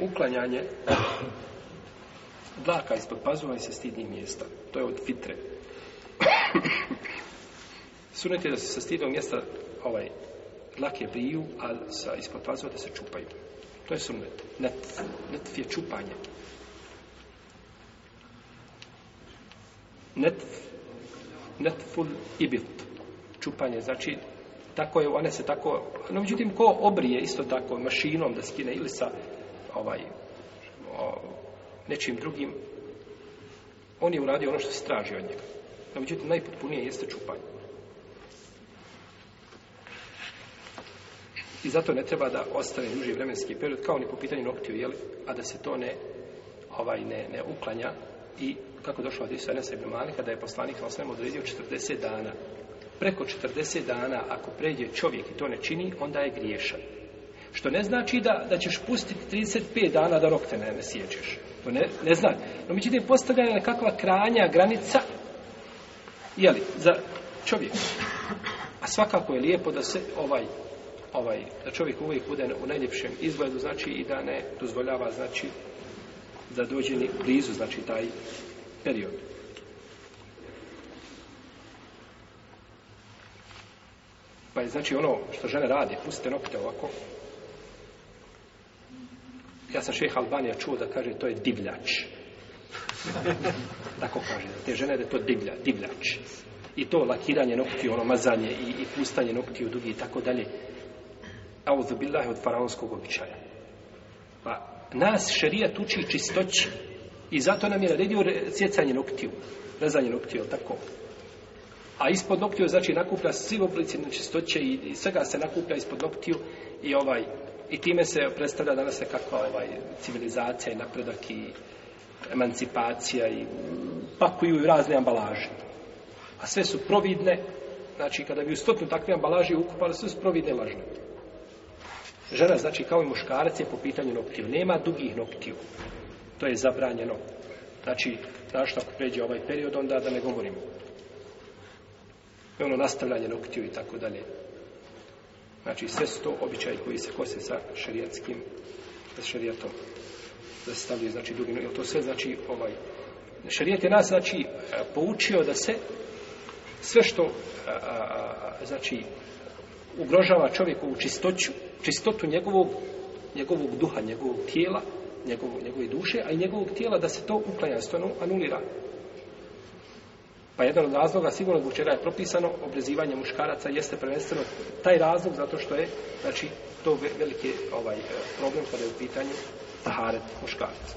Uklanjanje dlaka ispod pazova i sa stidnih mjesta. To je od fitre. Sunet je da se sa stidnog mjesta ovaj, dlake briju, a sa ispod pazova da se čupaju. To je sunet. Net, net je čupanje. Net, i ibit. Čupanje, znači, tako je, one se tako, no međutim, ko obrije isto tako mašinom da skine ili sa ovaj, o, nečim drugim, on je uradio ono što se traži od njega. No, međutim, najpotpunije jeste čupanje. I zato ne treba da ostane duži vremenski period, kao ni po pitanju noktiju, jeli, a da se to ne, ovaj, ne, ne uklanja i kako došlo od Isu Enesa ibn da je poslanik na svemu odredio 40 dana. Preko 40 dana, ako pređe čovjek i to ne čini, onda je griješan. Što ne znači da, da ćeš pustiti 35 dana da rok te ne, ne sjećeš. To ne, ne zna. No međutim, ćete postavljati nekakva kranja, granica, jeli, za čovjek. A svakako je lijepo da se ovaj, ovaj, da čovjek uvijek bude u najljepšem izgledu, znači i da ne dozvoljava, znači, da dođe ni blizu, znači, taj period. Pa je znači ono što žene radi puste nokte ovako, ja sam šeha Albanija čuo da kaže to je divljač. Tako kaže. Te žene da je to divlja, divljač. I to lakiranje noktiju, ono mazanje i, i pustanje noktiju dugi i tako dalje. Auzu je od faraonskog običaja. Pa nas šerijat uči čistoći. I zato nam je naredio sjecanje noktiju. Rezanje noktiju, tako? A ispod noktiju znači nakuplja svi oblici nečistoće i, i svega se nakuplja ispod noktiju i ovaj i time se predstavlja danas nekakva ovaj, civilizacija i napredak i emancipacija i pakuju i razne ambalaže. A sve su providne, znači kada bi u stotnu takve ambalaže ukupali, sve su providne lažne. Žena, znači kao i muškarac je po pitanju noktiju. Nema dugih noktiju. To je zabranjeno. Znači, znaš ako pređe ovaj period, onda da ne govorimo. ono nastavljanje noktiju i tako dalje. Znači sve su to običaji koji se kose sa šarijatskim, sa šarijatom. Da se stavljaju, znači, drugi, jer to sve znači, ovaj, Šarijat je nas, znači, e, poučio da se sve što, e, znači, ugrožava čovjekovu čistoću, čistotu njegovog, njegovog duha, njegovog tijela, njegovog njegove duše, a i njegovog tijela da se to uklanja, anulira. Pa jedan od razloga sigurno zbog čega je propisano obrezivanje muškaraca jeste prvenstveno taj razlog zato što je znači to veliki ovaj problem kada je u pitanju taharet muškaraca.